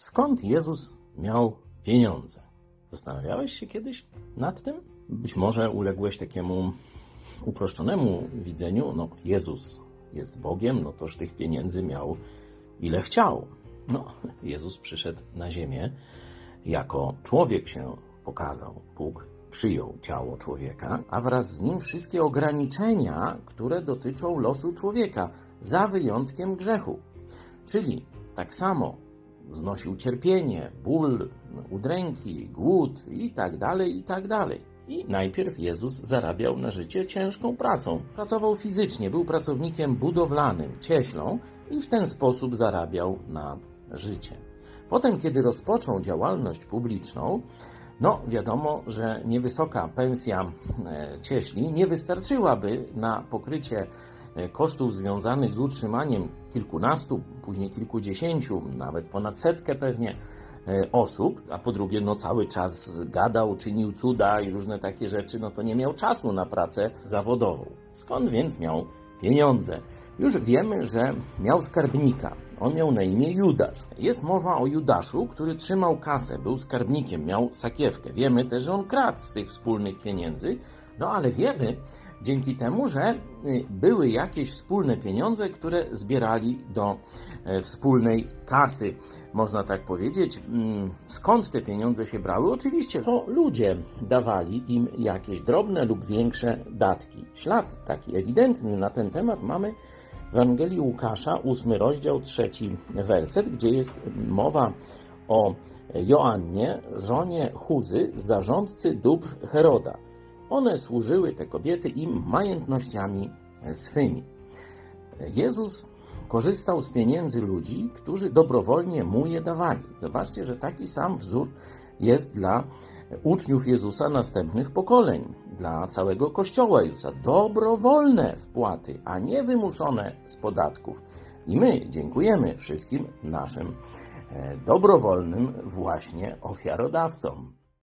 Skąd Jezus miał pieniądze? Zastanawiałeś się kiedyś nad tym? Być może uległeś takiemu uproszczonemu widzeniu, no Jezus jest Bogiem, no toż tych pieniędzy miał ile chciał. No, Jezus przyszedł na ziemię, jako człowiek się pokazał. Bóg przyjął ciało człowieka, a wraz z nim wszystkie ograniczenia, które dotyczą losu człowieka, za wyjątkiem grzechu. Czyli tak samo znosił cierpienie, ból, udręki, głód i tak dalej, i tak. I najpierw Jezus zarabiał na życie ciężką pracą. Pracował fizycznie, był pracownikiem budowlanym, cieślą i w ten sposób zarabiał na życie. Potem, kiedy rozpoczął działalność publiczną, no wiadomo, że niewysoka pensja e, cieśli nie wystarczyłaby na pokrycie kosztów związanych z utrzymaniem kilkunastu, później kilkudziesięciu, nawet ponad setkę pewnie e, osób, a po drugie, no cały czas gadał, czynił cuda i różne takie rzeczy, no to nie miał czasu na pracę zawodową. Skąd więc miał pieniądze? Już wiemy, że miał skarbnika. On miał na imię Judasz. Jest mowa o Judaszu, który trzymał kasę, był skarbnikiem, miał sakiewkę. Wiemy też, że on kradł z tych wspólnych pieniędzy, no ale wiemy dzięki temu, że y, były jakieś wspólne pieniądze, które zbierali do e, wspólnej kasy, można tak powiedzieć. Mm, skąd te pieniądze się brały? Oczywiście to ludzie dawali im jakieś drobne lub większe datki. Ślad taki ewidentny na ten temat mamy w Ewangelii Łukasza, ósmy rozdział, trzeci werset, gdzie jest mowa o Joannie, żonie Huzy, zarządcy dóbr Heroda. One służyły, te kobiety, im majątnościami swymi. Jezus korzystał z pieniędzy ludzi, którzy dobrowolnie mu je dawali. Zobaczcie, że taki sam wzór jest dla uczniów Jezusa następnych pokoleń, dla całego Kościoła Jezusa. Dobrowolne wpłaty, a nie wymuszone z podatków. I my dziękujemy wszystkim naszym e, dobrowolnym właśnie ofiarodawcom.